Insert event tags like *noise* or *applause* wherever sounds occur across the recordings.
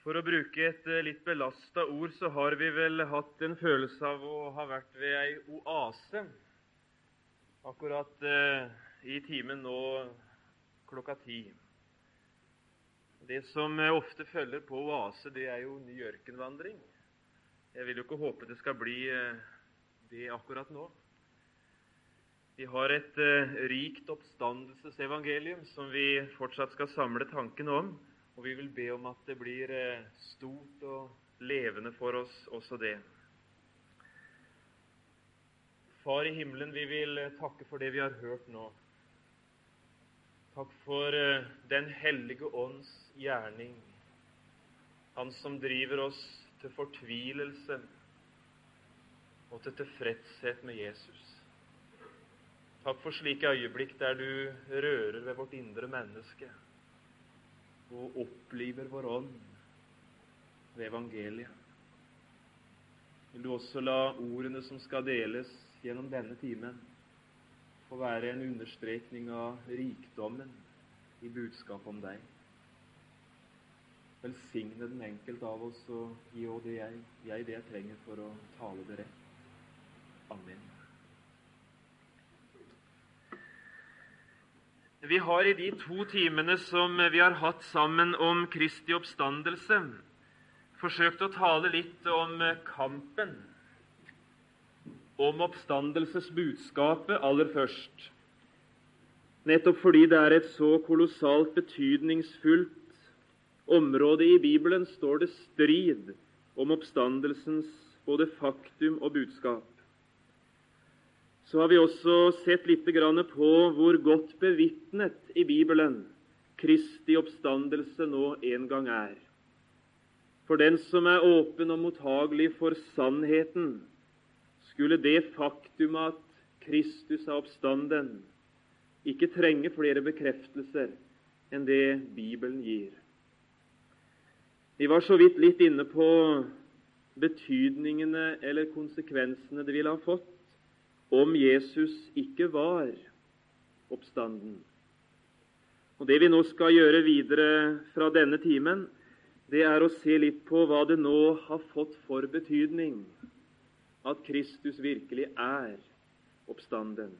For å bruke et eh, litt belasta ord, så har vi vel hatt en følelse av å ha vært ved ei oase akkurat eh, i timen nå klokka ti. Det som eh, ofte følger på oase, det er jo ny ørkenvandring. Jeg vil jo ikke håpe det skal bli det akkurat nå. Vi har et eh, rikt oppstandelsesevangelium som vi fortsatt skal samle tankene om. Og vi vil be om at det blir eh, stort og levende for oss også det. Far i himmelen, vi vil eh, takke for det vi har hørt nå. Takk for eh, Den hellige ånds gjerning. Han som driver oss til fortvilelse og til tilfredshet med Jesus. Takk for slike øyeblikk der du rører ved vårt indre menneske og oppliver vår ånd ved evangeliet. Vil du også la ordene som skal deles gjennom denne timen, få være en understrekning av rikdommen i budskapet om deg. Velsigne den enkelte av oss og gi òg det jeg, jeg det jeg trenger for å tale det rett. Amen. Vi har i de to timene som vi har hatt sammen om Kristi oppstandelse, forsøkt å tale litt om kampen, om oppstandelsesbudskapet aller først. Nettopp fordi det er et så kolossalt betydningsfullt område i Bibelen, står det strid om oppstandelsens både faktum og budskap så har vi også sett litt på hvor godt bevitnet i Bibelen Kristi oppstandelse nå en gang er. For den som er åpen og mottagelig for sannheten, skulle det faktum at Kristus er oppstanden, ikke trenge flere bekreftelser enn det Bibelen gir. Vi var så vidt litt inne på betydningene eller konsekvensene det ville ha fått om Jesus ikke var oppstanden. Og Det vi nå skal gjøre videre fra denne timen, det er å se litt på hva det nå har fått for betydning at Kristus virkelig er oppstanden.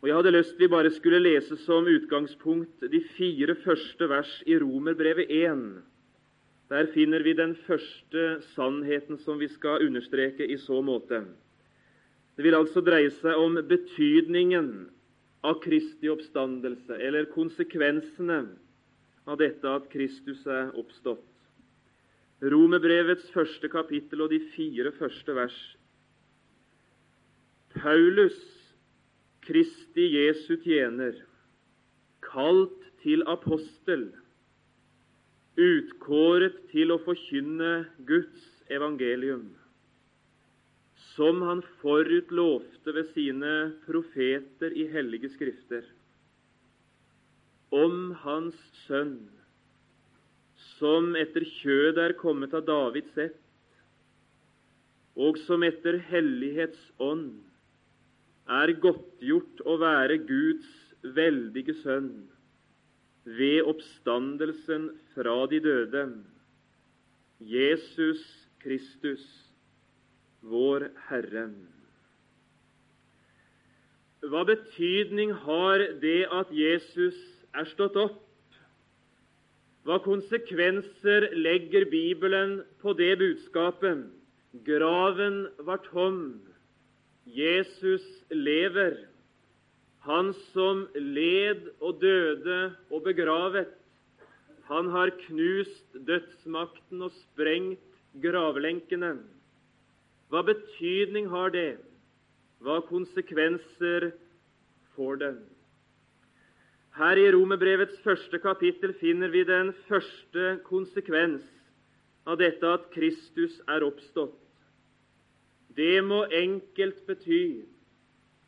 Og Jeg hadde lyst vi bare skulle lese som utgangspunkt de fire første vers i Romerbrevet 1. Der finner vi den første sannheten som vi skal understreke i så måte. Det vil altså dreie seg om betydningen av Kristi oppstandelse, eller konsekvensene av dette at Kristus er oppstått. Romerbrevets første kapittel og de fire første vers. Paulus, Kristi Jesu tjener, kalt til apostel, utkåret til å forkynne Guds evangelium som han forut lovte ved sine profeter i hellige skrifter, om hans sønn, som etter kjødet er kommet av Davids ett, og som etter hellighetsånd er godtgjort å være Guds veldige sønn ved oppstandelsen fra de døde, Jesus Kristus, vår Herre. Hva betydning har det at Jesus er stått opp? Hva konsekvenser legger Bibelen på det budskapet? Graven var tom. Jesus lever. Han som led og døde og begravet. Han har knust dødsmakten og sprengt gravlenkene. Hva betydning har det? Hva konsekvenser får det? Her i Romerbrevets første kapittel finner vi den første konsekvens av dette at Kristus er oppstått. Det må enkelt bety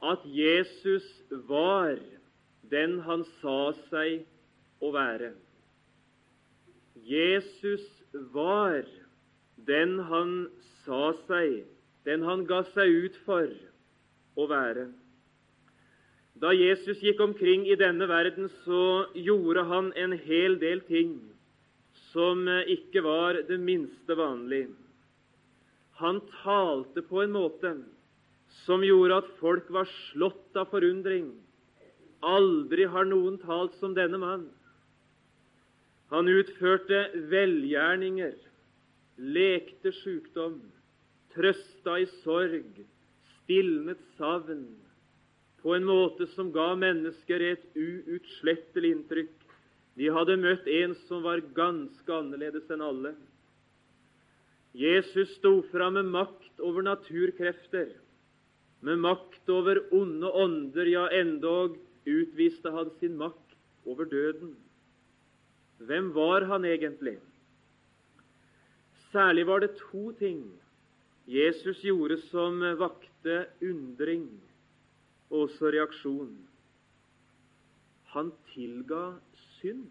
at Jesus var den han sa seg å være. Jesus var den han sa seg, den han ga seg ut for å være. Da Jesus gikk omkring i denne verden, så gjorde han en hel del ting som ikke var det minste vanlig. Han talte på en måte som gjorde at folk var slått av forundring. Aldri har noen talt som denne mann. Han utførte velgjerninger, lekte sjukdom, trøsta i sorg, stilnet savn, på en måte som ga mennesker et uutslettelig inntrykk. De hadde møtt en som var ganske annerledes enn alle. Jesus sto fram med makt over naturkrefter, med makt over onde ånder, ja, endog utviste han sin makt over døden. Hvem var han egentlig? Særlig var det to ting Jesus gjorde som vakte undring og også reaksjon. Han tilga synd.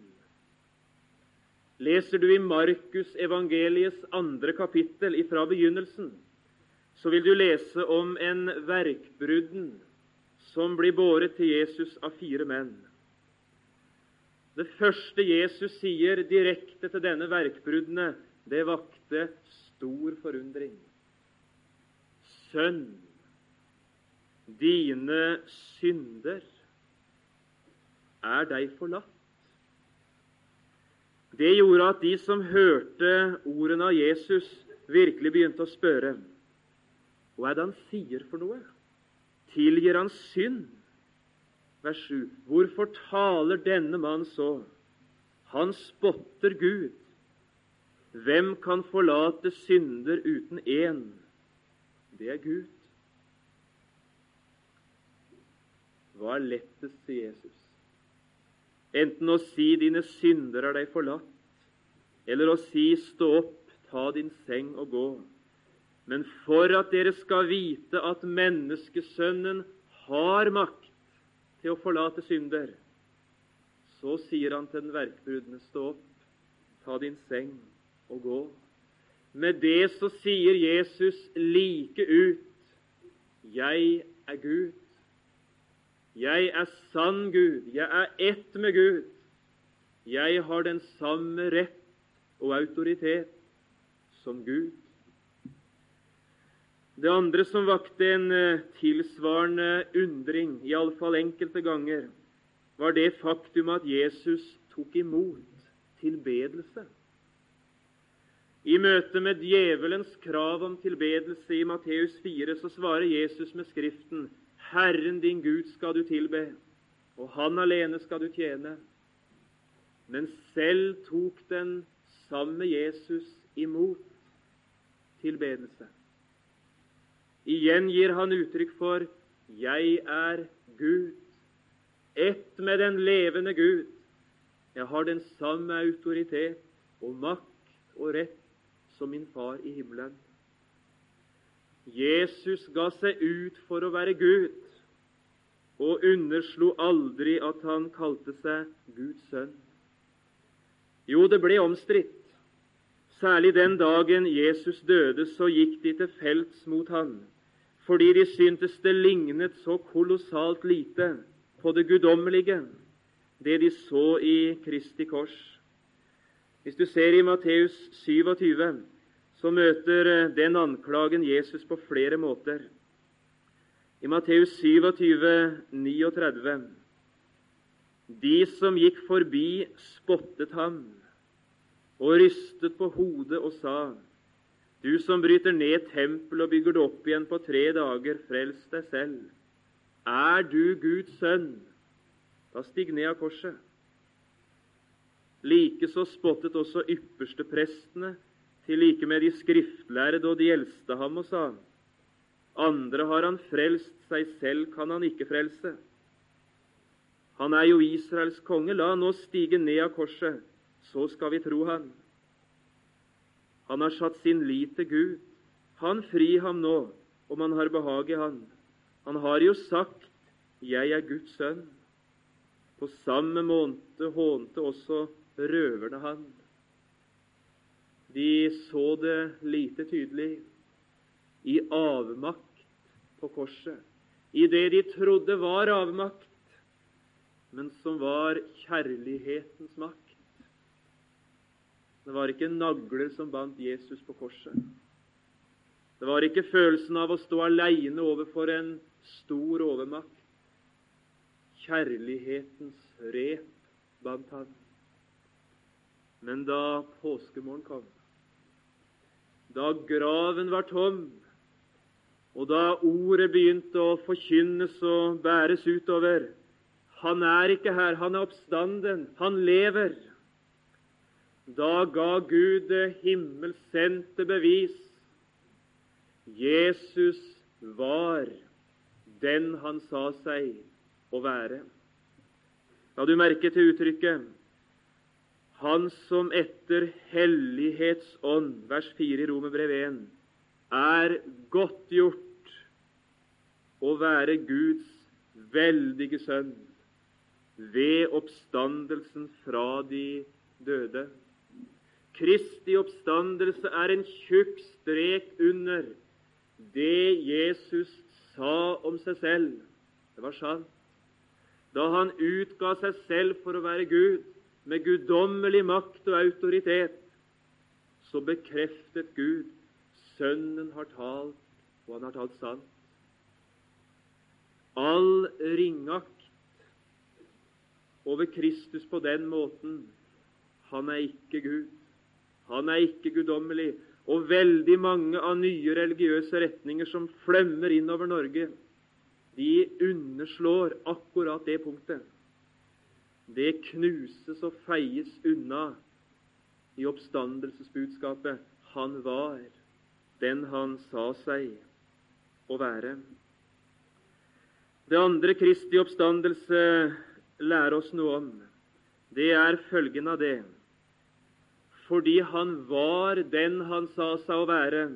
Leser du i Markus evangeliets andre kapittel ifra begynnelsen, så vil du lese om en verkbrudden som blir båret til Jesus av fire menn. Det første Jesus sier direkte til denne verkbruddene, det vakte stor forundring. Sønn, dine synder er deg forlatt. Det gjorde at de som hørte ordene av Jesus, virkelig begynte å spørre hva er det han sier for noe? Tilgir han synd? Vers 7. Hvorfor taler denne mann så? Han spotter Gud. Hvem kan forlate synder uten én? Det er Gud. Hva er lettest, sier Jesus? Enten å si 'dine synder er deg forlatt', eller å si 'stå opp, ta din seng og gå'. Men for at dere skal vite at menneskesønnen har makt til å forlate synder, så sier han til den verkbrudne, stå opp, ta din seng og gå. Med det så sier Jesus like ut, jeg er Gud. Jeg er sann Gud. Jeg er ett med Gud. Jeg har den samme rett og autoritet som Gud. Det andre som vakte en eh, tilsvarende undring, iallfall enkelte ganger, var det faktum at Jesus tok imot tilbedelse. I møte med djevelens krav om tilbedelse i Matteus 4 så svarer Jesus med Skriften Herren din Gud skal du tilbe, og Han alene skal du tjene. Men selv tok den samme Jesus imot tilbedelse. Igjen gir han uttrykk for 'Jeg er Gud', ett med den levende Gud. Jeg har den samme autoritet og makt og rett som min far i himmelen. Jesus ga seg ut for å være Gud og underslo aldri at han kalte seg Guds sønn. Jo, det ble omstridt. Særlig den dagen Jesus døde, så gikk de til felts mot han fordi de syntes det lignet så kolossalt lite på det guddommelige, det de så i Kristi kors. Hvis du ser i Matteus 27, så møter eh, den anklagen Jesus på flere måter. I Matteus 27, 39 De som gikk forbi, spottet ham og rystet på hodet og sa:" Du som bryter ned tempelet og bygger det opp igjen på tre dager, frels deg selv. Er du Guds sønn, da stig ned av korset. Likeså spottet også ypperste prestene, til like med de skriftlærde og de eldste ham og sa:" Andre har han frelst, seg selv kan han ikke frelse. Han er jo Israels konge, la han nå stige ned av korset, så skal vi tro han. Han har satt sin lit til Gud. Han fri ham nå, om han har behag i han. Han har jo sagt 'Jeg er Guds sønn'. På samme måned hånte også røverne han. De så det lite tydelig i avmakt på korset, i det de trodde var avmakt, men som var kjærlighetens makt. Det var ikke nagler som bandt Jesus på korset. Det var ikke følelsen av å stå aleine overfor en stor overmakt. Kjærlighetens rep bandt han. Men da påskemorgen kom, da graven var tom, og da ordet begynte å forkynnes og bæres utover Han er ikke her, han er oppstanden, han lever. Da ga Gud det himmelsendte bevis. Jesus var den han sa seg å være. La du merke til uttrykket 'Han som etter hellighetsånd', vers 4 i Romerbrev 1, er godtgjort å være Guds veldige sønn ved oppstandelsen fra de døde. Kristi oppstandelse er en tjukk strek under det Jesus sa om seg selv. Det var sant. Da han utga seg selv for å være Gud, med guddommelig makt og autoritet, så bekreftet Gud Sønnen har talt, og han har talt sant. All ringakt over Kristus på den måten han er ikke Gud. Han er ikke guddommelig. Og veldig mange av nye religiøse retninger som flømmer innover Norge, de underslår akkurat det punktet. Det knuses og feies unna i oppstandelsesbudskapet. Han var den han sa seg å være. Det andre Kristi oppstandelse lærer oss noe om, det er følgen av det. Fordi han var den han sa seg å være,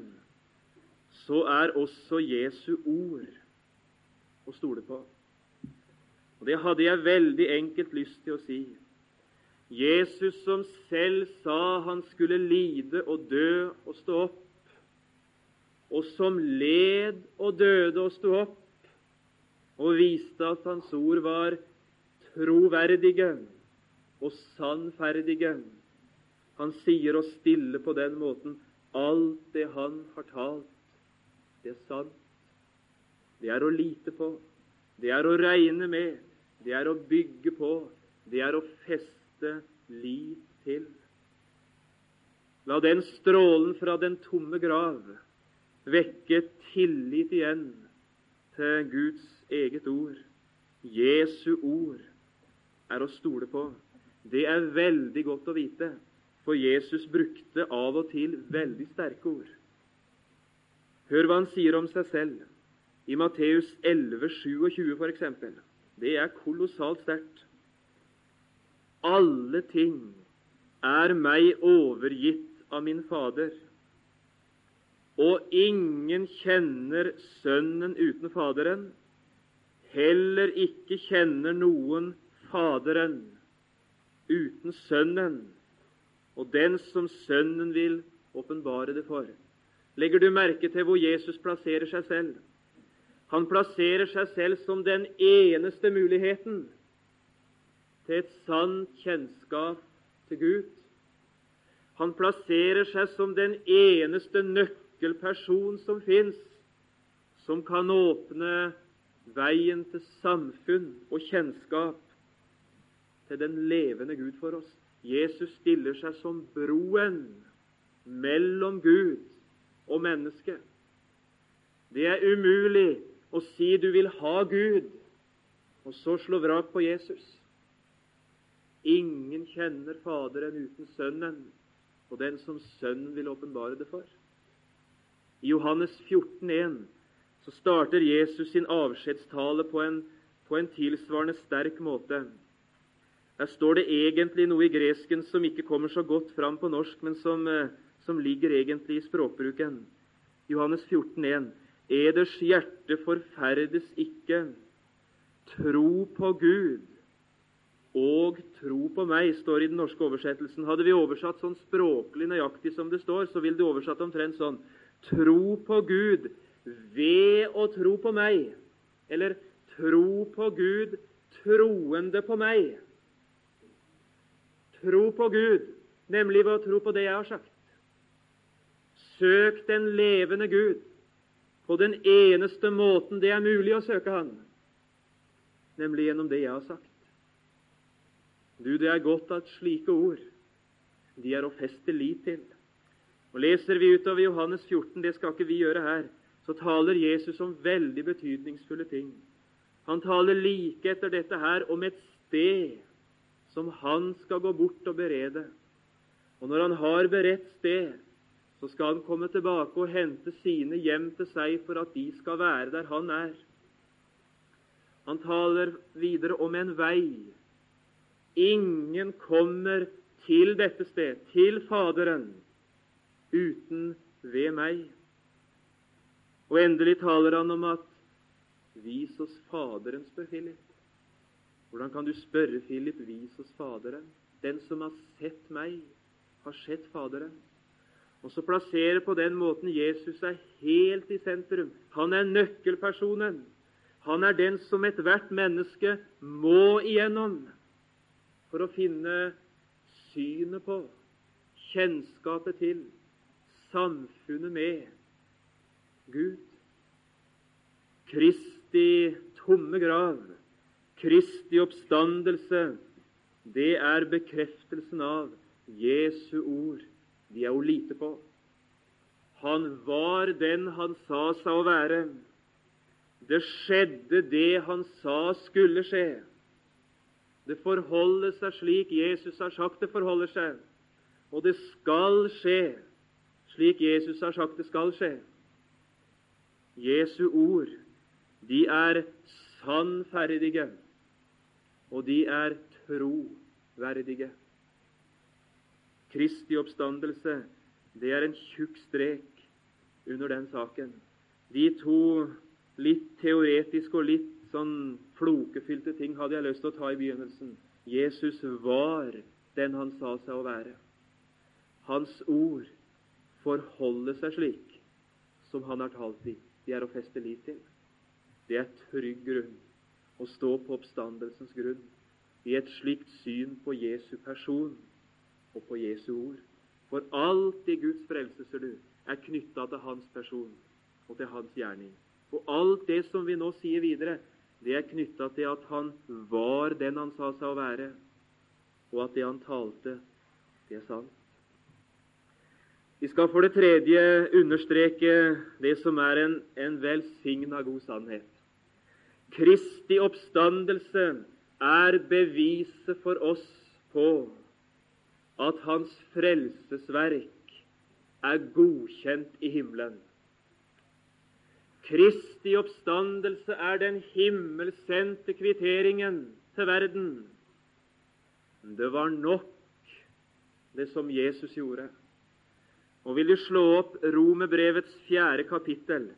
så er også Jesu ord å stole på. Og Det hadde jeg veldig enkelt lyst til å si. Jesus som selv sa han skulle lide og dø og stå opp, og som led og døde og sto opp, og viste at hans ord var troverdige og sannferdige. Han sier oss stille på den måten alt det han har talt, det er sant. Det er å lite på. Det er å regne med. Det er å bygge på. Det er å feste liv til. La den strålen fra den tomme grav vekke tillit igjen til Guds eget ord. Jesu ord er å stole på. Det er veldig godt å vite, for Jesus brukte av og til veldig sterke ord. Hør hva han sier om seg selv i Matteus 11, 27 f.eks. Det er kolossalt sterkt. Alle ting er meg overgitt av min Fader, og ingen kjenner Sønnen uten Faderen, heller ikke kjenner noen Faderen uten Sønnen, og den som Sønnen vil åpenbare det for. Legger du merke til hvor Jesus plasserer seg selv? Han plasserer seg selv som den eneste muligheten til et sant kjennskap til Gud. Han plasserer seg som den eneste nøkkelperson som fins, som kan åpne veien til samfunn og kjennskap til den levende Gud for oss. Jesus stiller seg som broen mellom Gud og mennesket. Det er umulig og si du vil ha Gud, og så slå vrak på Jesus. Ingen kjenner Faderen uten Sønnen, og den som Sønnen vil åpenbare det for. I Johannes 14, 14,1 så starter Jesus sin avskjedstale på en, på en tilsvarende sterk måte. Der står det egentlig noe i gresken som ikke kommer så godt fram på norsk, men som, eh, som ligger egentlig i språkbruken. Johannes 14, 14,1. Eders hjerte forferdes ikke. Tro på Gud og tro på meg, står i den norske oversettelsen. Hadde vi oversatt sånn språklig nøyaktig som det står, så ville det oversatt omtrent sånn Tro på Gud ved å tro på meg. Eller tro på Gud troende på meg. Tro på Gud nemlig ved å tro på det jeg har sagt. Søk den levende Gud på den eneste måten det er mulig å søke Han, nemlig gjennom det jeg har sagt. Du, det er godt at slike ord de er å feste lit til. Og Leser vi utover Johannes 14, det skal ikke vi gjøre her, så taler Jesus om veldig betydningsfulle ting. Han taler like etter dette her om et sted som han skal gå bort og berede. Og når han har beredt sted, så skal han komme tilbake og hente sine hjem til seg for at de skal være der han er. Han taler videre om en vei. Ingen kommer til dette sted, til Faderen, uten ved meg. Og endelig taler han om at vis oss Faderen, spør Philip. Hvordan kan du spørre Philip, vis oss Faderen? Den som har sett meg, har sett Faderen. Og så plasserer på den måten Jesus seg helt i sentrum. Han er nøkkelpersonen. Han er den som ethvert menneske må igjennom for å finne synet på, kjennskapet til, samfunnet med Gud. Kristi tomme grav, Kristi oppstandelse, det er bekreftelsen av Jesu ord. De er å lite på. Han var den han sa seg å være. Det skjedde det han sa skulle skje. Det forholder seg slik Jesus har sagt det forholder seg. Og det skal skje slik Jesus har sagt det skal skje. Jesu ord, de er sannferdige, og de er troverdige. Kristi oppstandelse, det er en tjukk strek under den saken. De to litt teoretiske og litt sånn flokefylte ting hadde jeg lyst til å ta i begynnelsen. Jesus var den han sa seg å være. Hans ord forholder seg slik som han har talt i. De er å feste lit til. Det er trygg grunn å stå på oppstandelsens grunn i et slikt syn på Jesu person og på Jesu ord. For alt i Guds frelse, ser du, er knytta til hans person og til hans gjerning. Og alt det som vi nå sier videre, det er knytta til at han var den han sa seg å være, og at det han talte, det er sant. Vi skal for det tredje understreke det som er en, en velsigna god sannhet. Kristi oppstandelse er beviset for oss på at hans frelsesverk er godkjent i himmelen. Kristi oppstandelse er den himmelsendte kvitteringen til verden. Det var nok, det som Jesus gjorde. Og vil du slå opp Romerbrevets fjerde kapittel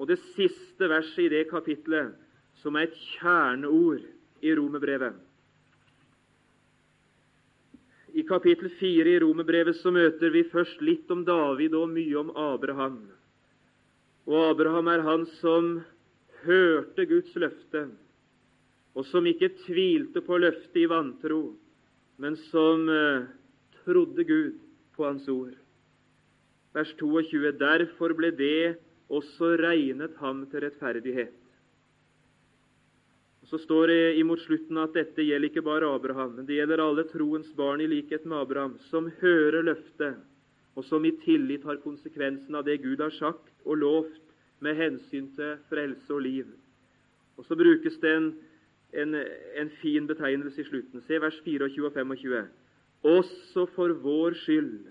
og det siste verset i det kapitlet, som er et kjerneord i Romerbrevet. I kapittel fire i Romerbrevet så møter vi først litt om David og mye om Abraham. Og Abraham er han som hørte Guds løfte, og som ikke tvilte på løftet i vantro, men som eh, trodde Gud på Hans ord. Vers 22.: Derfor ble det også regnet ham til rettferdighet. Så står det imot slutten at dette gjelder ikke bare Abraham, men det gjelder alle troens barn i likhet med Abraham, som hører løftet, og som i tillit har konsekvensen av det Gud har sagt og lovt med hensyn til frelse og liv. Og Så brukes det en, en, en fin betegnelse i slutten. Se vers 24 og 25. Også for vår skyld,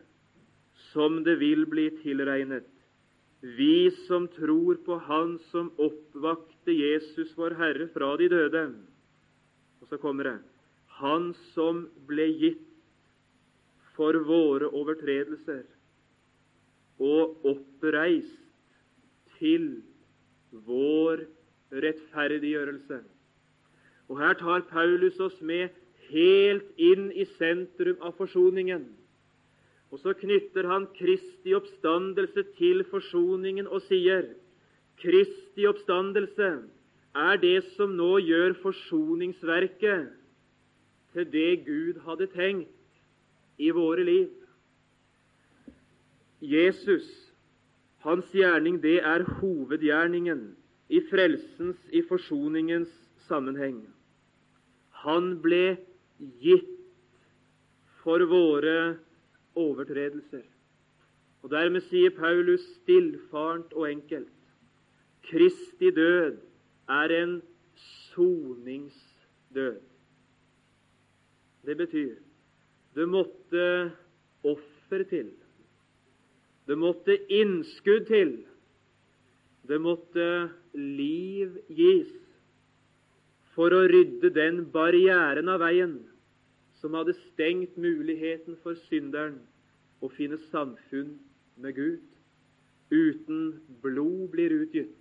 som det vil bli tilregnet, vi som tror på Han som oppvakte Jesus, vår Herre, fra de døde. Og så kommer det Han som ble gitt for våre overtredelser og oppreist til vår rettferdiggjørelse. Og Her tar Paulus oss med helt inn i sentrum av forsoningen. Og så knytter han Kristi oppstandelse til forsoningen og sier Kristi oppstandelse er det som nå gjør forsoningsverket til det Gud hadde tenkt i våre liv. Jesus, hans gjerning, det er hovedgjerningen i frelsens, i forsoningens sammenheng. Han ble gitt for våre overtredelser. Og Dermed sier Paulus stillfarent og enkelt Kristi død er en soningsdød. Det betyr det måtte offer til. Det måtte innskudd til. Det måtte liv gis for å rydde den barrieren av veien som hadde stengt muligheten for synderen å finne samfunn med Gud. Uten blod blir utgitt,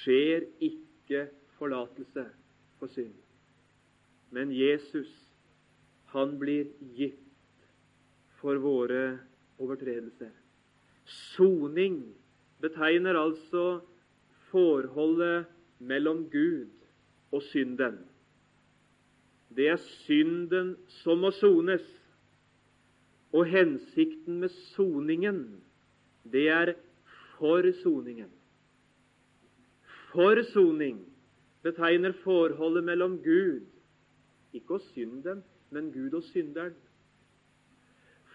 skjer ikke forlatelse for synd. Men Jesus, han blir gitt for våre overtredelser. Soning betegner altså forholdet mellom Gud og synden. Det er synden som må sones. Og hensikten med soningen, det er forsoningen. Forsoning betegner forholdet mellom Gud, ikke og synden, men Gud og synderen.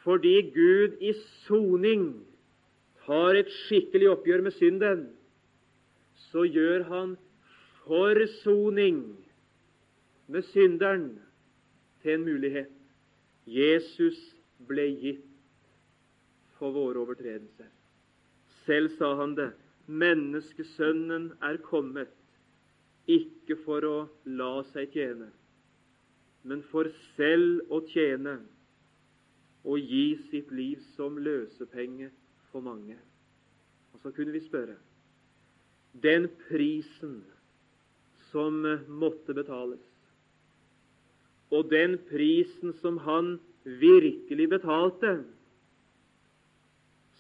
Fordi Gud i soning tar et skikkelig oppgjør med synden, så gjør han forsoning med synderen til en mulighet. Jesus ble gitt for våre overtredelser. Selv sa han det. Menneskesønnen er kommet, ikke for å la seg tjene, men for selv å tjene og gi sitt liv som løsepenge for mange. Og så kunne vi spørre den prisen som måtte betales, og den prisen som han virkelig betalte,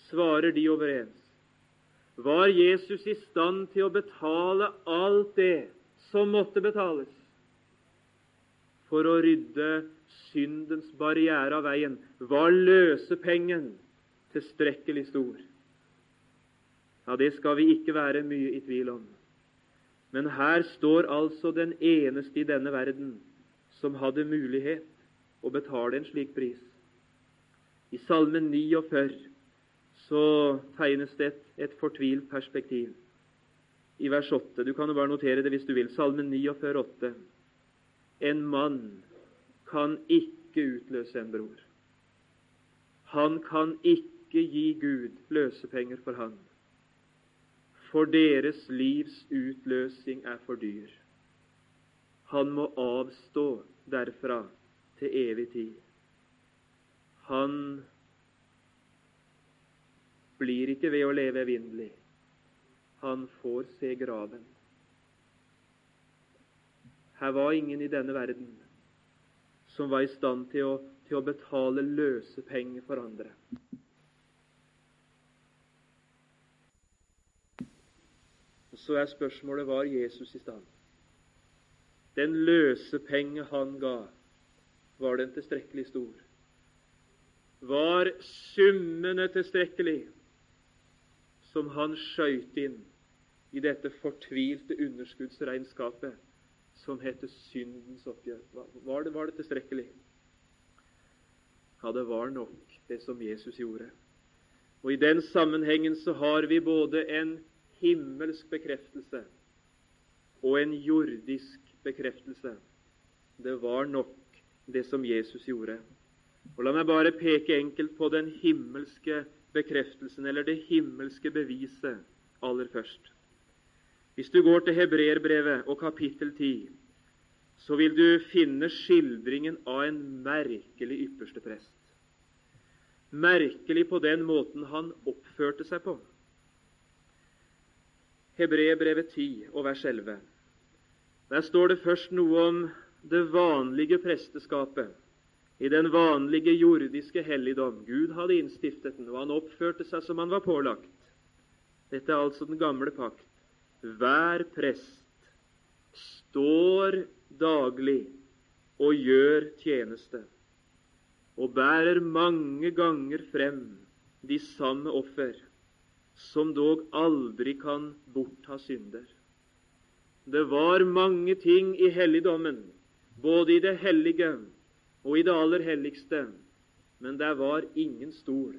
svarer de overens. Var Jesus i stand til å betale alt det som måtte betales for å rydde syndens barriere av veien? Var løsepengen tilstrekkelig stor? Ja, Det skal vi ikke være mye i tvil om. Men her står altså den eneste i denne verden som hadde mulighet å betale en slik pris. I Salme 49 så tegnes det et, fortvilt perspektiv. I vers 8. Du kan jo bare notere det hvis du vil. Salme 49, 8. En mann kan ikke utløse en bror. Han kan ikke gi Gud løsepenger for han. For deres livs utløsing er for dyr. Han må avstå derfra til evig tid. Han blir ikke ved å leve evinnelig. Han får se graven. Her var ingen i denne verden som var i stand til å, til å betale løsepenger for andre. Og Så er spørsmålet var Jesus i stand. Den løsepenge han ga, var den tilstrekkelig stor? Var summene tilstrekkelig som han skøyt inn i dette fortvilte underskuddsregnskapet som heter syndens oppgjør? Var det, var det tilstrekkelig? Ja, det var nok det som Jesus gjorde. Og I den sammenhengen så har vi både en himmelsk bekreftelse og en jordisk bekreftelse. Det var nok det som Jesus gjorde. Og La meg bare peke enkelt på den himmelske bekreftelsen, eller det himmelske beviset, aller først. Hvis du går til Hebreerbrevet og kapittel 10, så vil du finne skildringen av en merkelig ypperste prest. Merkelig på den måten han oppførte seg på. Hebreerbrevet 10 og vers 11. Der står det først noe om det vanlige presteskapet i den vanlige jordiske helligdom. Gud hadde innstiftet den, og han oppførte seg som han var pålagt. Dette er altså den gamle pakt. Hver prest står daglig og gjør tjeneste, og bærer mange ganger frem de samme offer, som dog aldri kan bortta synder. Det var mange ting i helligdommen, både i det hellige og i det aller helligste, men der var ingen stol.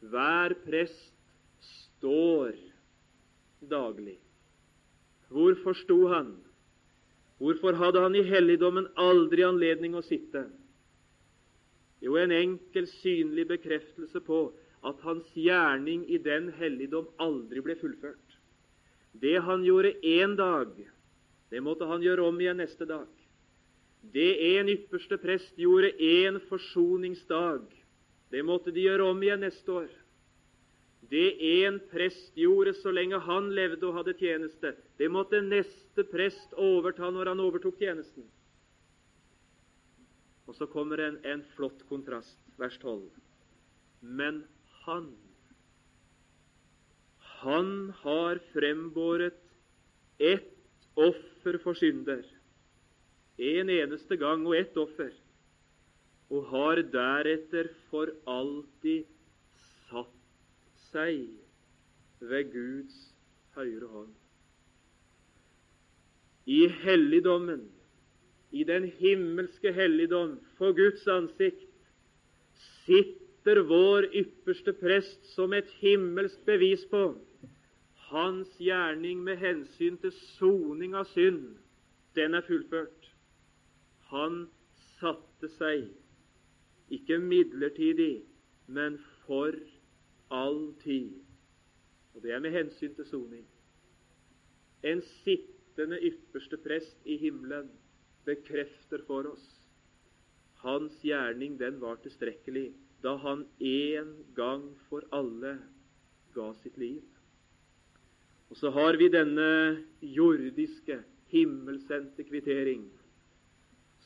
Hver prest står daglig. Hvorfor sto han? Hvorfor hadde han i helligdommen aldri anledning å sitte? Jo, en enkel, synlig bekreftelse på at hans gjerning i den helligdom aldri ble fullført. Det han gjorde én dag, det måtte han gjøre om igjen neste dag. Det en ypperste prest gjorde én forsoningsdag, det måtte de gjøre om igjen neste år. Det en prest gjorde så lenge han levde og hadde tjeneste, det måtte neste prest overta når han overtok tjenesten. Og så kommer en, en flott kontrast, vers 12. Men han Han har frembåret ett offer for synder. En eneste gang og ett offer. Og har deretter for alltid satt seg ved Guds høyre hånd. I helligdommen, i den himmelske helligdom, for Guds ansikt, sitter vår ypperste prest som et himmelsk bevis på hans gjerning med hensyn til soning av synd. Den er fullført. Han satte seg, ikke midlertidig, men for all tid. Og det er med hensyn til soning. En sittende ypperste prest i himmelen bekrefter for oss hans gjerning den var tilstrekkelig da han en gang for alle ga sitt liv. Og så har vi denne jordiske, himmelsendte kvittering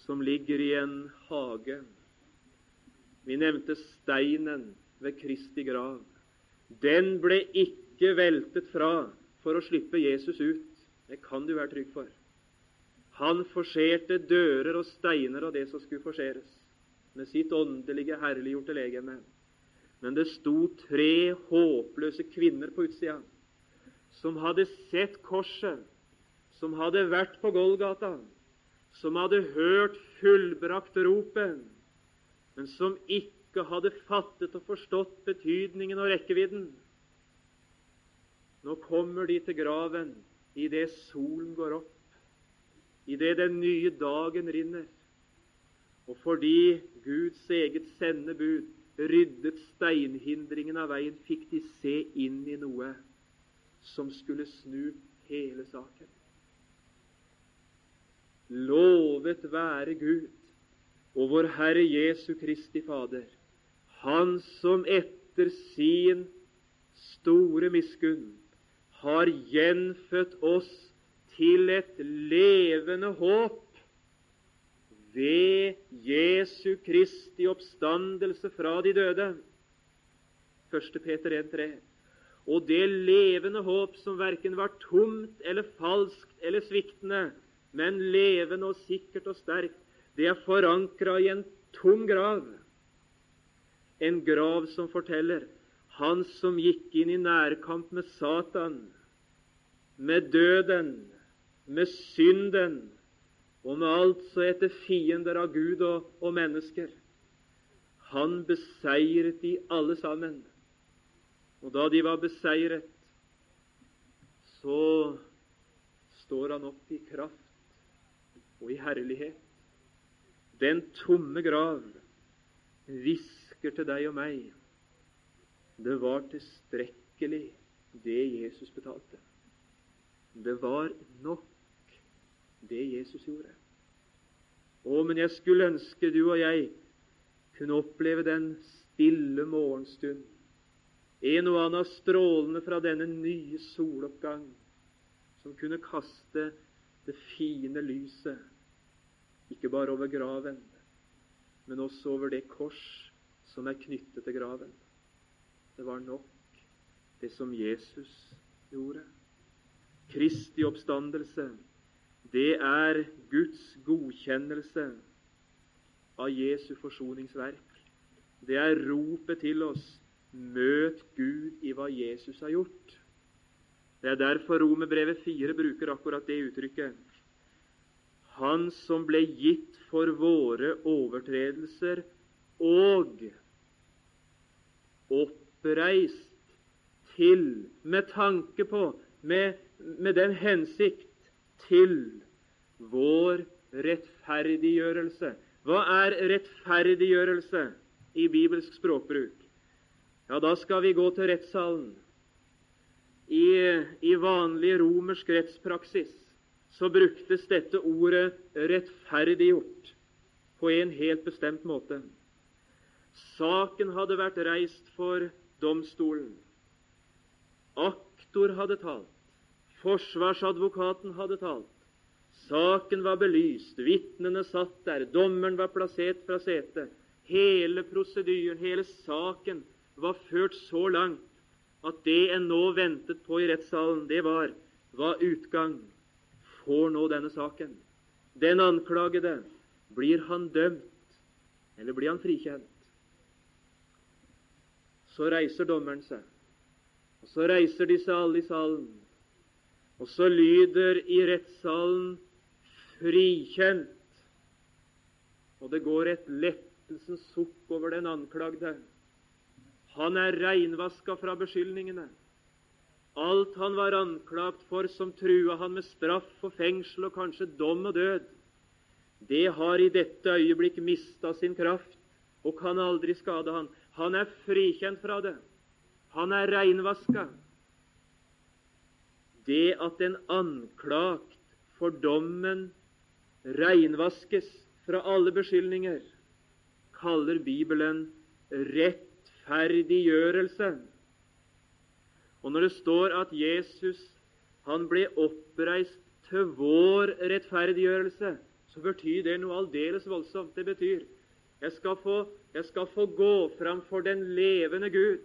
som ligger i en hage. Vi nevnte steinen ved Kristi grav. Den ble ikke veltet fra for å slippe Jesus ut. Det kan du være trygg for. Han forserte dører og steiner av det som skulle forseres, med sitt åndelige, herliggjorte legeme. Men det sto tre håpløse kvinner på utsida som hadde sett korset, som hadde vært på Golgata, som hadde hørt fullbrakt ropet, men som ikke hadde fattet og forstått betydningen og rekkevidden. Nå kommer de til graven idet solen går opp, idet den nye dagen rinner. Og fordi Guds eget sendebud ryddet steinhindringen av veien, fikk de se inn i noe som skulle snu hele saken. Lovet være Gud og vår Herre Jesu Kristi Fader, han som etter sin store miskunn har gjenfødt oss til et levende håp ved Jesu Kristi oppstandelse fra de døde. 1. Peter 1,3. Og det levende håp som verken var tomt eller falskt eller sviktende, men levende og sikkert og sterkt, det er forankra i en tom grav en grav som forteller han som gikk inn i nærkamp med Satan, med døden, med synden og med alt så etter fiender av Gud og, og mennesker. Han beseiret de alle sammen. Og da de var beseiret, så står han opp i kraft og i herlighet. Den tomme grav hvisker til deg og meg. Det var tilstrekkelig, det Jesus betalte. Det var nok, det Jesus gjorde. Å, men jeg skulle ønske du og jeg kunne oppleve den stille morgenstund, en og annen strålende fra denne nye soloppgang, som kunne kaste det fine lyset, ikke bare over graven, men også over det kors som er knyttet til graven. Det var nok, det som Jesus gjorde. Kristi oppstandelse, det er Guds godkjennelse av Jesu forsoningsverk. det er ropet til oss møt Gud i hva Jesus har gjort. Det er derfor Romerbrevet 4 bruker akkurat det uttrykket. Han som ble gitt for våre overtredelser og oppreist til, med tanke på, med, med den hensikt til vår rettferdiggjørelse. Hva er rettferdiggjørelse i bibelsk språkbruk? Ja, da skal vi gå til rettssalen. I, I vanlig romersk rettspraksis så bruktes dette ordet 'rettferdiggjort' på en helt bestemt måte. Saken hadde vært reist for domstolen. Aktor hadde talt. Forsvarsadvokaten hadde talt. Saken var belyst, vitnene satt der, dommeren var plassert fra setet. Hele prosedyren, hele saken, var ført så langt at det en nå ventet på i rettssalen, det var hva utgang får nå denne saken. Den anklagede, blir han dømt, eller blir han frikjent? Så reiser dommeren seg, og så reiser de seg alle i salen. Og så lyder i rettssalen 'frikjent', og det går et lettelsens sukk over den anklagde. Han er reinvaska fra beskyldningene. Alt han var anklagt for, som trua han med straff og fengsel og kanskje dom og død, det har i dette øyeblikk mista sin kraft og kan aldri skade han. Han er frikjent fra det. Han er reinvaska. Det at en anklagt for dommen reinvaskes fra alle beskyldninger, kaller Bibelen rett rettferdiggjørelse. Og når det står at Jesus han ble oppreist til vår rettferdiggjørelse, så betyr det noe aldeles voldsomt. Det betyr jeg skal få, jeg skal få gå fram for den levende Gud.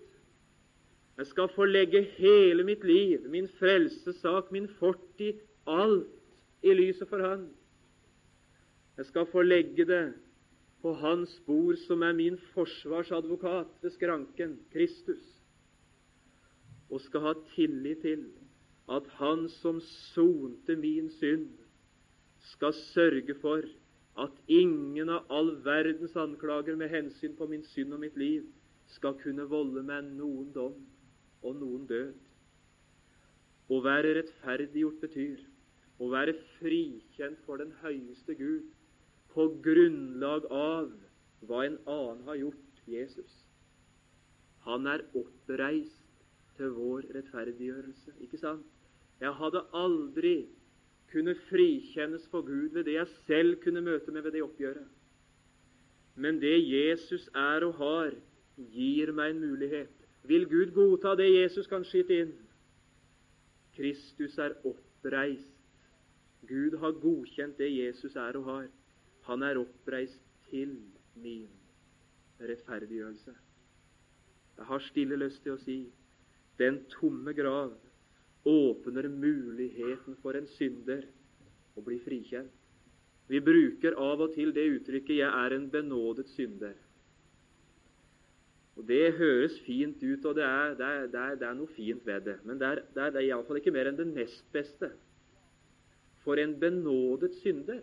Jeg skal få legge hele mitt liv, min frelsesak, min fortid, alt i lyset for Han. Jeg skal få legge det på hans bord som er min forsvarsadvokat ved skranken, Kristus, og skal ha tillit til at Han som sonte min synd, skal sørge for at ingen av all verdens anklager med hensyn på min synd og mitt liv skal kunne volde meg noen dom og noen død. Å være rettferdiggjort betyr å være frikjent for den høyeste Gud på grunnlag av hva en annen har gjort, Jesus. Han er oppreist til vår rettferdiggjørelse. Ikke sant? Jeg hadde aldri kunne frikjennes for Gud ved det jeg selv kunne møte med ved det oppgjøret. Men det Jesus er og har, gir meg en mulighet. Vil Gud godta det Jesus kan skyte inn? Kristus er oppreist. Gud har godkjent det Jesus er og har. Han er oppreist til min rettferdiggjørelse. Jeg har stille lyst til å si den tomme grav åpner muligheten for en synder å bli frikjent. Vi bruker av og til det uttrykket 'jeg er en benådet synder'. Og Det høres fint ut, og det er, det er, det er, det er noe fint ved det. Men det er, det er, iallfall ikke mer enn det nest beste. For en benådet synder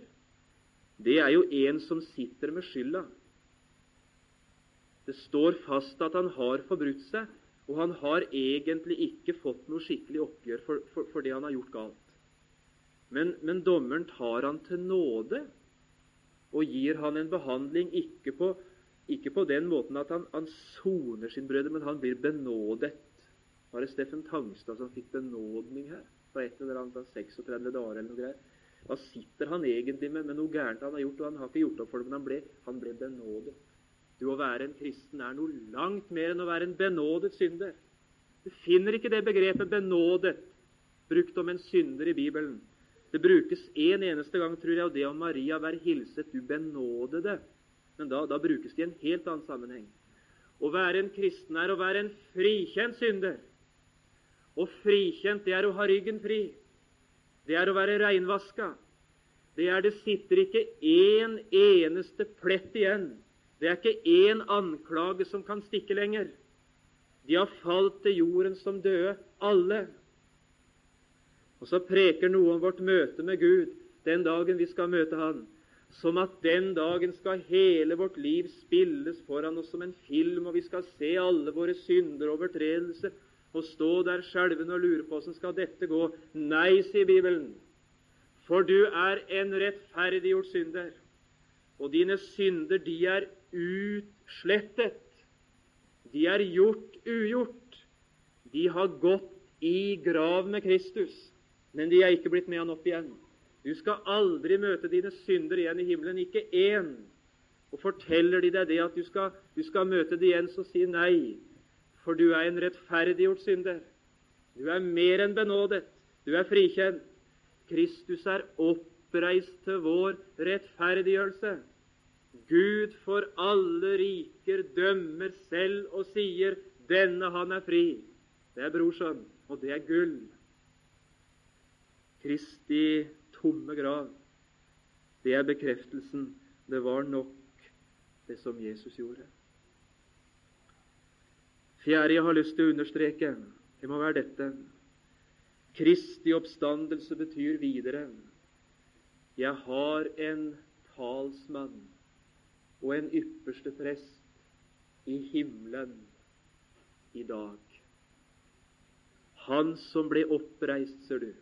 det er jo en som sitter med skylda. Det står fast at han har forbrutt seg, og han har egentlig ikke fått noe skikkelig oppgjør for, for, for det han har gjort galt. Men, men, dommeren tar han til nåde og gir han en behandling ikke på, ikke på den måten at han, han soner sin brødre, men han blir benådet. Var det Steffen Tangstad som fikk benådning her? På et eller annet 36 dager eller noe greier. Hva sitter han egentlig med med noe gærent han har gjort? og Han har ikke gjort opp for det, men han ble, han ble benådet. Du Å være en kristen er noe langt mer enn å være en benådet synder. Du finner ikke det begrepet 'benådet' brukt om en synder i Bibelen. Det brukes én en eneste gang, tror jeg, og det om Maria vær hilset, du benådede. Men da, da brukes det i en helt annen sammenheng. Å være en kristen er å være en frikjent synder. Og frikjent, det er å ha ryggen fri det er å være reinvaska. Det er det sitter ikke én eneste plett igjen. Det er ikke én anklage som kan stikke lenger. De har falt til jorden som døde, alle. Og så preker noe om vårt møte med Gud den dagen vi skal møte Han, som at den dagen skal hele vårt liv spilles foran oss som en film, og vi skal se alle våre synder og overtredelser og stå der skjelvende og lure på åssen skal dette gå. Nei, sier Bibelen, for du er en rettferdiggjort synder, og dine synder, de er utslettet. De er gjort ugjort. De har gått i grav med Kristus, men de er ikke blitt med han opp igjen. Du skal aldri møte dine synder igjen i himmelen, ikke én. Og forteller de deg det at du skal, du skal møte det igjen, så si nei, for du er en rettferdiggjort synder. Du er mer enn benådet. Du er frikjent. Kristus er oppreist til vår rettferdiggjørelse. Gud for alle riker dømmer selv og sier 'denne han er fri'. Det er brorsan, og det er gull. Kristi tomme grav, det er bekreftelsen. Det var nok, det som Jesus gjorde. Fjerde jeg har lyst til å understreke, det må være dette. Kristi oppstandelse betyr videre jeg har en talsmann og en ypperste prest i himmelen i dag. Han som ble oppreist, ser du,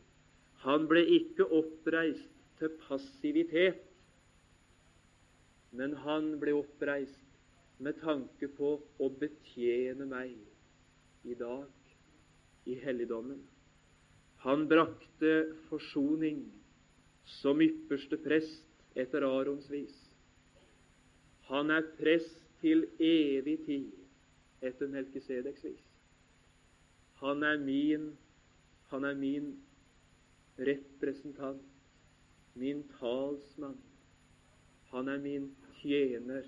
han ble ikke oppreist til passivitet, men han ble oppreist med tanke på å betjene meg i dag i helligdommen. Han brakte forsoning som ypperste prest etter Arons vis. Han er prest til evig tid etter Melkisedeks vis. Han er min, han er min representant, min talsmann. Han er min tjener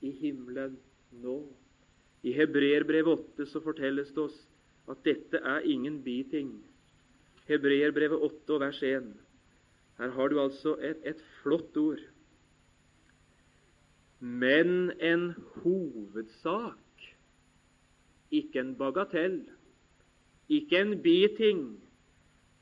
i himmelen nå. I Hebreerbrev 8 så fortelles det oss at dette er ingen biting. Hebreerbrevet 8 og vers 1. Her har du altså et, et flott ord men en hovedsak, ikke en bagatell, ikke en biting,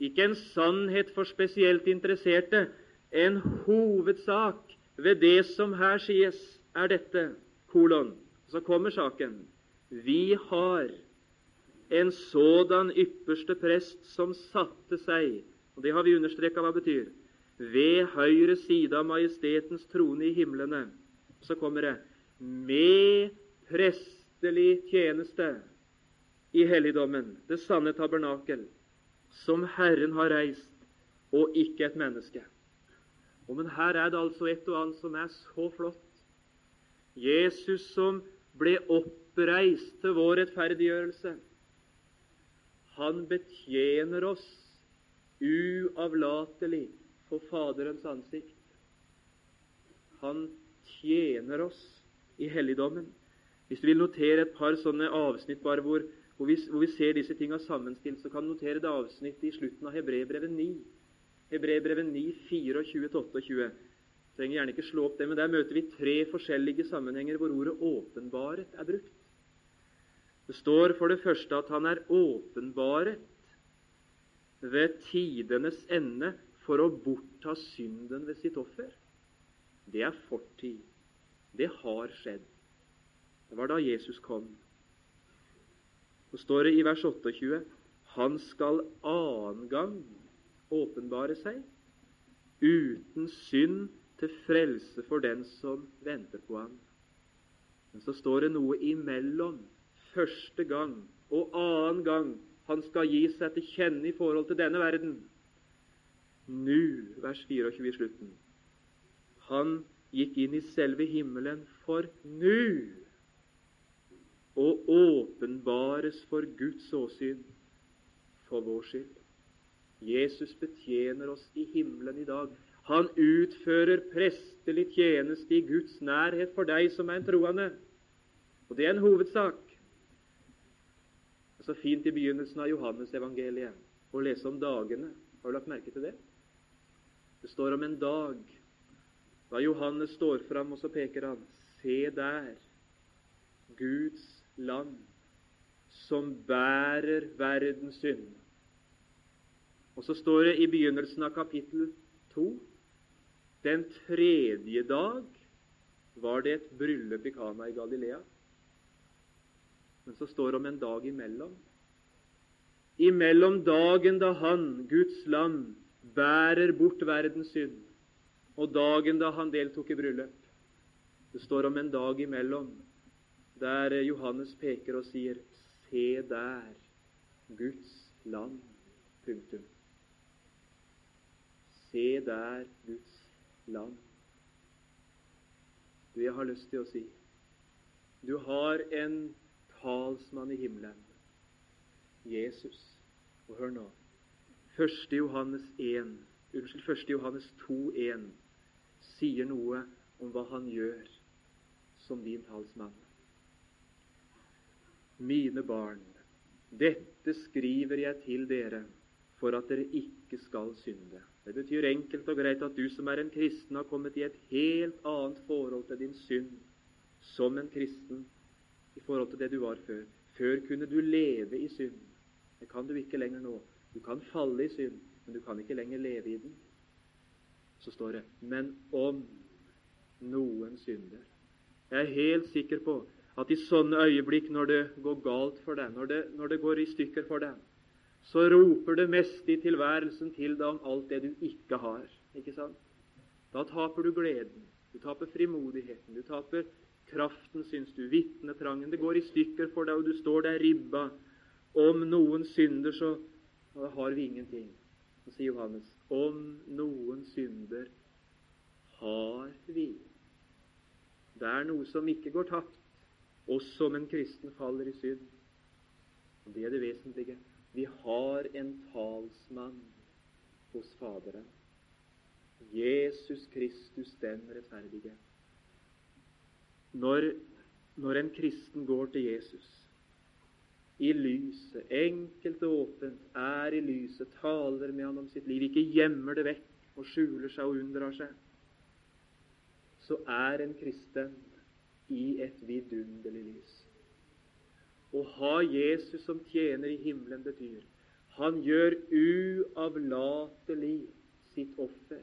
ikke en sannhet for spesielt interesserte. En hovedsak ved det som her sies, er dette kolon. Så kommer saken. Vi har en sådan ypperste prest som satte seg og Det har vi understreka hva det betyr. Ved høyre side av majestetens trone i himlene så kommer det med prestelig tjeneste i helligdommen, det sanne tabernakel, som Herren har reist, og ikke et menneske. Og Men her er det altså et og annet som er så flott. Jesus som ble oppreist til vår rettferdiggjørelse. Han betjener oss uavlatelig for Faderens ansikt. Han tjener oss i helligdommen. Hvis du vil notere et par sånne avsnitt bare hvor, hvor, vi, hvor vi, ser disse tingene sammenstilt, så kan du notere det avsnittet i slutten av Hebrebrevet 9. Hebrebrevet 9, 24-28. Trenger gjerne ikke slå opp det, men Der møter vi tre forskjellige sammenhenger hvor ordet 'åpenbaret' er brukt. Det står for det første at han er åpenbaret ved tidenes ende for å bortta synden ved sitt offer. Det er fortid. Det har skjedd. Det var da Jesus kom. Så står det i vers 28 han skal annen gang åpenbare seg uten synd til frelse for den som venter på ham. Men så står det noe imellom første gang og annen gang han skal gi seg til kjenne i forhold til denne verden. Nå, vers 24 i slutten. Han gikk inn i selve himmelen for nu å åpenbares for Guds åsyn for vår skyld. Jesus betjener oss i himmelen i dag. Han utfører prestelig tjeneste i Guds nærhet for deg som er en troende. Og det er en hovedsak. Det er så fint i begynnelsen av Johannes-evangeliet å lese om dagene. Har du lagt merke til det? Det står om en dag da Johannes står fram, og så peker han Se der, Guds land, som bærer verdens synd. Og så står det i begynnelsen av kapittel to den tredje dag var det et bryllup i Kana i Galilea. Men så står det om en dag imellom. Imellom dagen da han, Guds land, bærer bort verdens synd, og dagen da han deltok i bryllup. Det står om en dag imellom der Johannes peker og sier Se der, Guds land. Punktum. Se der, Guds land. Du, jeg har lyst til å si du har en talsmann i himmelen, Jesus. Og hør nå 1. Johannes 1, unnskyld, 1. Johannes 2, 1 sier noe om hva han gjør som din talsmann. Mine barn, dette skriver jeg til dere for at dere ikke skal synde. Det betyr enkelt og greit at du som er en kristen, har kommet i et helt annet forhold til din synd som en kristen i forhold til det du var før. Før kunne du leve i synd. Det kan du ikke lenger nå. Du kan falle i synd, men du kan ikke lenger leve i den. Så står det Men om noen synder Jeg er helt sikker på at i sånne øyeblikk, når det går galt for deg, når det, når det går i stykker for deg, så roper det meste i tilværelsen til deg om alt det du ikke har. Ikke sant? Da taper du gleden, du taper frimodigheten, du taper kraften, syns du, vitnetrangen. Det går i stykker for deg, og du står der ribba. Om noen synder, så har vi ingenting. Så sier Johannes om noen synder har vi. Det er noe som ikke går tapt, også om en kristen faller i synd. Og Det er det vesentlige. Vi har en talsmann hos Faderen. Jesus Kristus den rettferdige. Når, når en kristen går til Jesus i lyset, enkelt og åpent, er i lyset, taler med han om sitt liv, ikke gjemmer det vekk og skjuler seg og unndrar seg, så er en kristen i et vidunderlig lys. Å ha Jesus som tjener i himmelen betyr han gjør uavlatelig sitt offer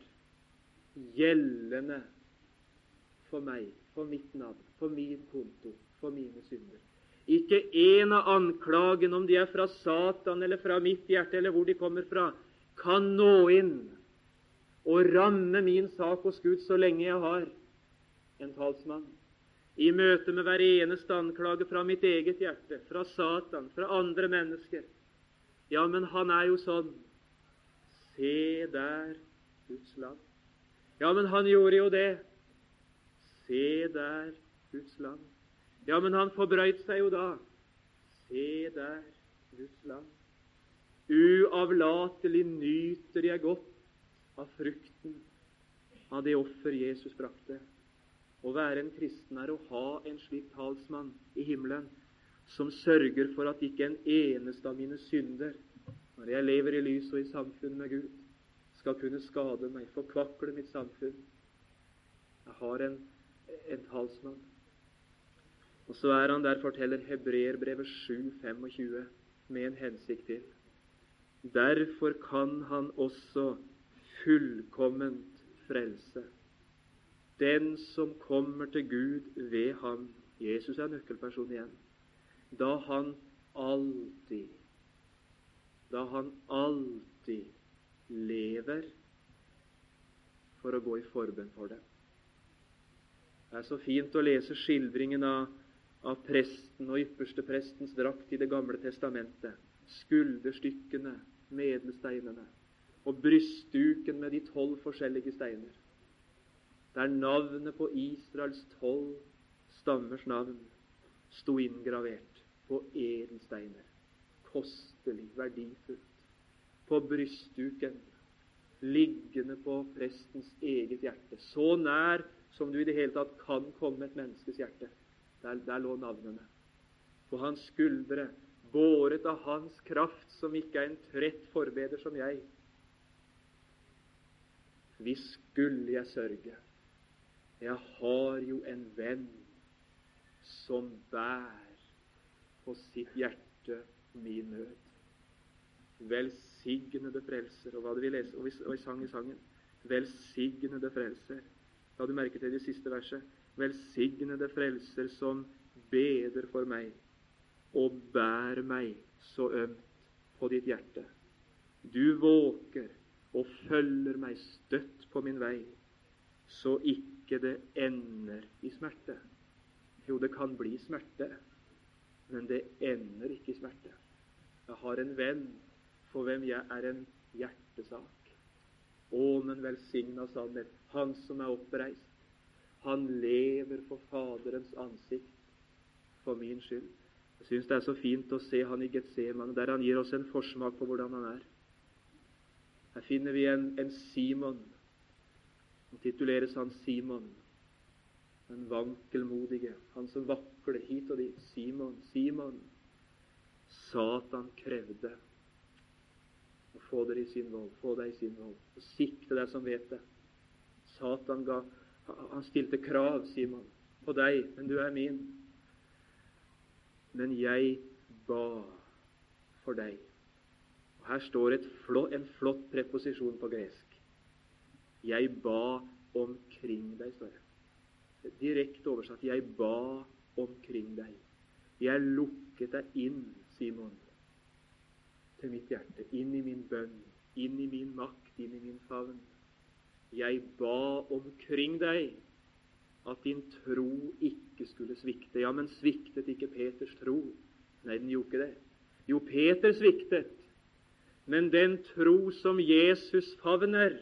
gjeldende for meg, for mitt navn, for min konto, for mine synder. Ikke en av anklagene, om de er fra Satan eller fra mitt hjerte, eller hvor de kommer fra, kan nå inn og ramme min sak hos Gud så lenge jeg har en talsmann i møte med hver eneste anklage fra mitt eget hjerte, fra Satan, fra andre mennesker. Ja, men han er jo sånn. Se der, Guds land. Ja, men han gjorde jo det. Se der, Guds land. Ja, men han forbrøyt seg jo da. Se der, Guds land. Uavlatelig nyter jeg godt av frukten av det offer Jesus brakte. Å være en kristen er å ha en slik talsmann i himmelen som sørger for at ikke en eneste av mine synder, når jeg lever i lys og i samfunn med Gud, skal kunne skade meg, forkvakle mitt samfunn. Jeg har en, en talsmann. Og så er han der, forteller Hebreerbrevet 7,25, med en hensikt til. Derfor kan han også fullkomment frelse den som kommer til Gud ved ham Jesus er nøkkelperson igjen. Da han alltid Da han alltid lever for å gå i forbønn for det. Det er så fint å lese skildringen av, av presten og yppersteprestens drakt i Det gamle testamentet. Skulderstykkene, medelsteinene og brystduken med de tolv forskjellige steiner der navnet på Israels tolv stammers navn sto inngravert på edelsteiner. Kostelig, verdifullt. På brystduken, liggende på prestens eget hjerte. Så nær som du i det hele tatt kan komme et menneskes hjerte. Der, der lå navnene. På hans skuldre, båret av hans kraft, som ikke er en trett forbeder som jeg. Hvis skulle jeg sørge jeg har jo en venn som bær på sitt hjerte min nød. Velsignede frelser. Og hva hadde vi lest? og vi, og vi sang i sangen. Velsignede frelser. La du merke til det siste verset? Velsignede frelser som beder for meg og bær meg så ømt på ditt hjerte. Du våker og følger meg støtt på min vei, så ikke det ender i smerte. Jo, det kan bli smerte, men det ender ikke i smerte. Jeg har en venn for hvem jeg er en hjertesak. Å, men velsigna sannhet, han som er oppreist. Han lever for Faderens ansikt for min skyld. Jeg syns det er så fint å se han i Getsemane, der han gir oss en forsmak på hvordan han er. Her finner vi en, en Simon. Han tituleres han Simon, den vankelmodige, han som vakler hit og dit. Simon, Simon. Satan krevde å få dere i sin vold, få deg i sin vold, og sikte deg som vet det. Satan ga, han stilte krav, Simon, på deg, men du er min. Men jeg ba for deg. Og Her står flott, en flott preposisjon på gresk. Jeg ba omkring deg, står det. Direkte oversatt. Jeg ba omkring deg. Jeg lukket deg inn, Simon, til mitt hjerte, inn i min bønn, inn i min makt, inn i min favn. Jeg ba omkring deg at din tro ikke skulle svikte. Ja, men sviktet ikke Peters tro? Nei, den gjorde ikke det. Jo, Peter sviktet, men den tro som Jesus favner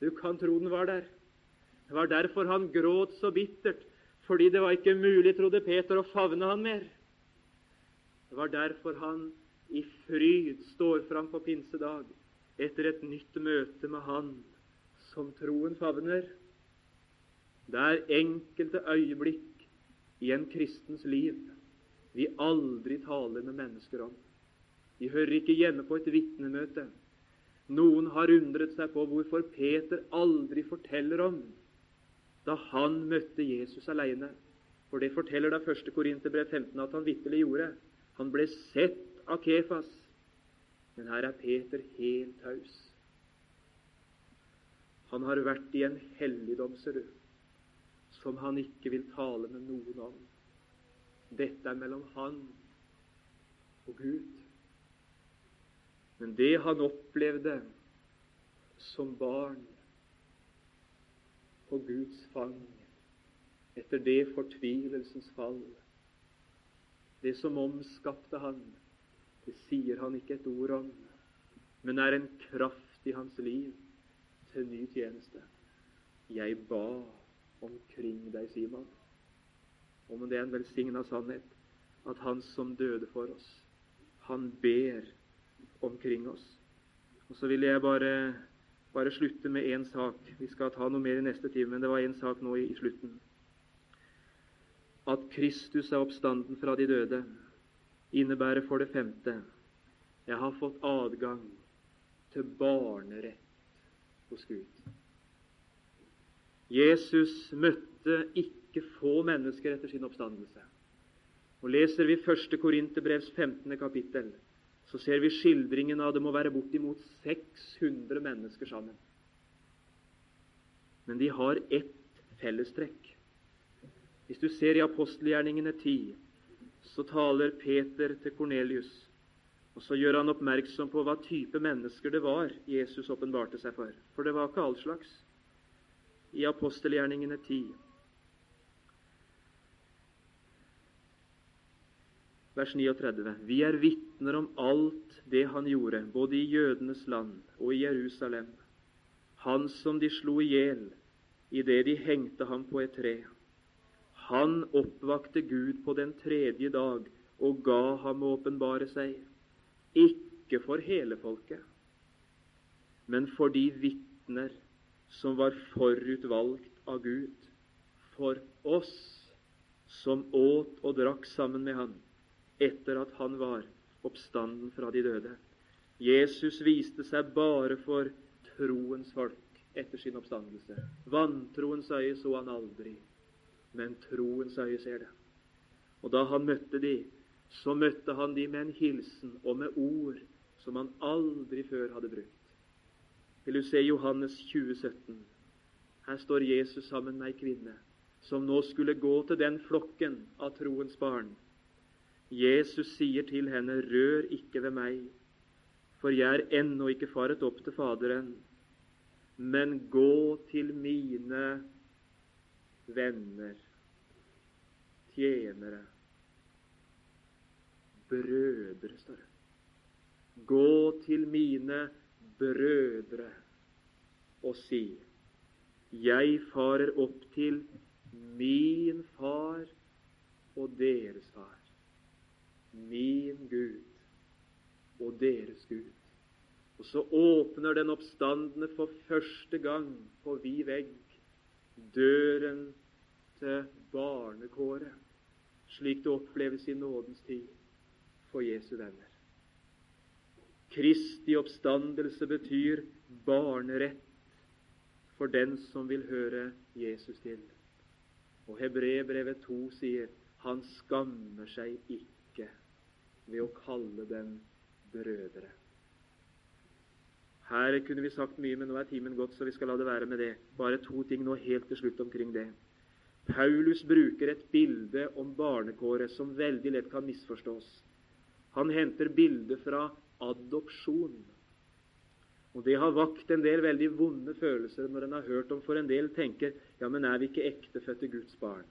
Du kan tro den var der. Det var derfor han gråt så bittert, fordi det var ikke mulig, trodde Peter, å favne han mer. Det var derfor han i fryd står fram på pinsedag etter et nytt møte med Han som troen favner. Det er enkelte øyeblikk i en kristens liv vi aldri taler med mennesker om. De hører ikke hjemme på et vitnemøte. Noen har undret seg på hvorfor Peter aldri forteller om da han møtte Jesus alene. For det forteller da 1. Korinterbrev 15 at han vitterlig gjorde. Han ble sett av Kefas. Men her er Peter helt taus. Han har vært i en helligdom, ser du som han ikke vil tale med noen om. Dette er mellom han og Gud. Men det han opplevde som barn på Guds fang etter det fortvilelsens fall, det som omskapte han, det sier han ikke et ord om, men er en kraft i hans liv til ny tjeneste. Jeg ba omkring deg, Simon. Om det er en velsigna sannhet at Han som døde for oss, han ber omkring oss. Og Så vil jeg bare, bare slutte med én sak. Vi skal ta noe mer i neste time, men det var én sak nå i, i slutten. At Kristus er oppstanden fra de døde, innebærer for det femte jeg har fått adgang til barnerett hos Gud. Jesus møtte ikke få mennesker etter sin oppstandelse. Og Leser vi 1. Korinterbrevs 15. kapittel, så ser vi skildringen av det må være bortimot 600 mennesker sammen. Men de har ett fellestrekk. Hvis du ser i apostelgjerningene 10, så taler Peter til Kornelius, og så gjør han oppmerksom på hva type mennesker det var Jesus åpenbarte seg for. For det var ikke all slags i apostelgjerningene 10. Vers 39. Vi er vitner om alt det han gjorde, både i jødenes land og i Jerusalem, han som de slo i hjel idet de hengte ham på et tre. Han oppvakte Gud på den tredje dag og ga ham å åpenbare seg, ikke for hele folket, men for de vitner som var forutvalgt av Gud for oss som åt og drakk sammen med han etter at han var oppstanden fra de døde. Jesus viste seg bare for troens folk etter sin oppstandelse. Vantroens øye så han aldri, men troens øye ser det. Og da han møtte de, så møtte han de med en hilsen og med ord som han aldri før hadde brukt. Vil du se Johannes 20, 17? Her står Jesus sammen med ei kvinne som nå skulle gå til den flokken av troens barn. Jesus sier til henne, rør ikke ved meg, for jeg er ennå ikke faret opp til Faderen, men gå til mine venner, tjenere, brødre, står det. Gå til mine brødre og si, jeg farer opp til min far og deres far, min Gud og deres Gud. Og så åpner den oppstandende for første gang på vid vegg døren til barnekåret, slik det oppleves i nådens tid for Jesu venner. Kristi oppstandelse betyr barnerett for den som vil høre Jesus til. Og Hebrebrevet 2 sier han skammer seg ikke ved å kalle dem brødre. Her kunne vi sagt mye, men nå er timen gått, så vi skal la det være med det. Bare to ting nå helt til slutt omkring det. Paulus bruker et bilde om barnekåret som veldig lett kan misforstås. Han henter bildet fra adopsjon. Og Det har vakt en del veldig vonde følelser når en har hørt om for en del tenker ja, men er vi ikke ektefødte Guds barn?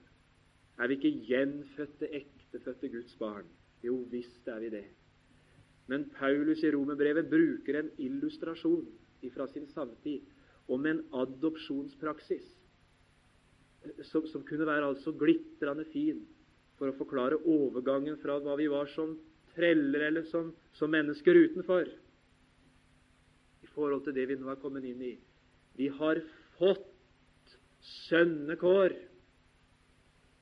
Er vi ikke gjenfødte, ektefødte Guds barn? Jo visst er vi det. Men Paulus i Romerbrevet bruker en illustrasjon fra sin samtid om en adopsjonspraksis som, som kunne være altså glitrende fin for å forklare overgangen fra hva vi var som treller eller som, som mennesker utenfor, i forhold til det vi nå er kommet inn i. Vi har fått sønnekår.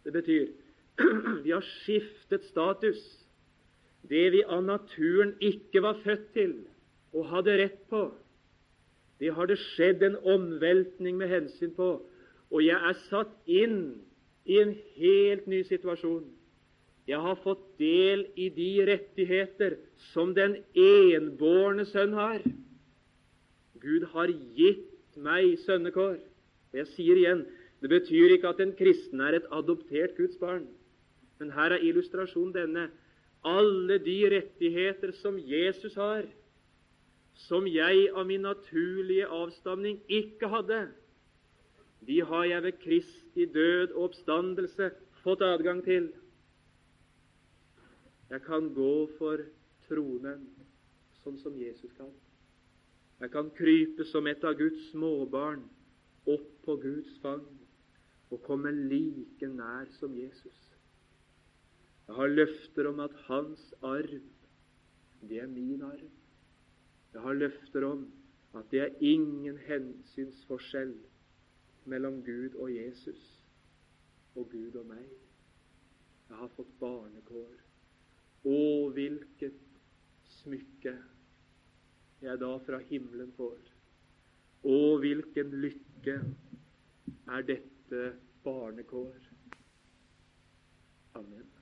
Det betyr *clears throat* vi har skiftet status. Det vi av naturen ikke var født til og hadde rett på, det har det skjedd en omveltning med hensyn på, og jeg er satt inn i en helt ny situasjon. Jeg har fått del i de rettigheter som den enbårne sønn har. Gud har gitt meg sønnekår. Og jeg sier igjen, det betyr ikke at en kristen er et adoptert Guds barn. Men her er illustrasjonen denne. Alle de rettigheter som Jesus har, som jeg av min naturlige avstamning ikke hadde, de har jeg ved Kristi død og oppstandelse fått adgang til. Jeg kan gå for tronen, sånn som Jesus kan. Jeg kan krype som et av Guds småbarn opp på Guds fang og komme like nær som Jesus. Jeg har løfter om at hans arv, det er min arv. Jeg har løfter om at det er ingen hensynsforskjell mellom Gud og Jesus og Gud og meg. Jeg har fått barnekår. Å, hvilket smykke jeg da fra himmelen får. Å, hvilken lykke er dette barnekår. Amen.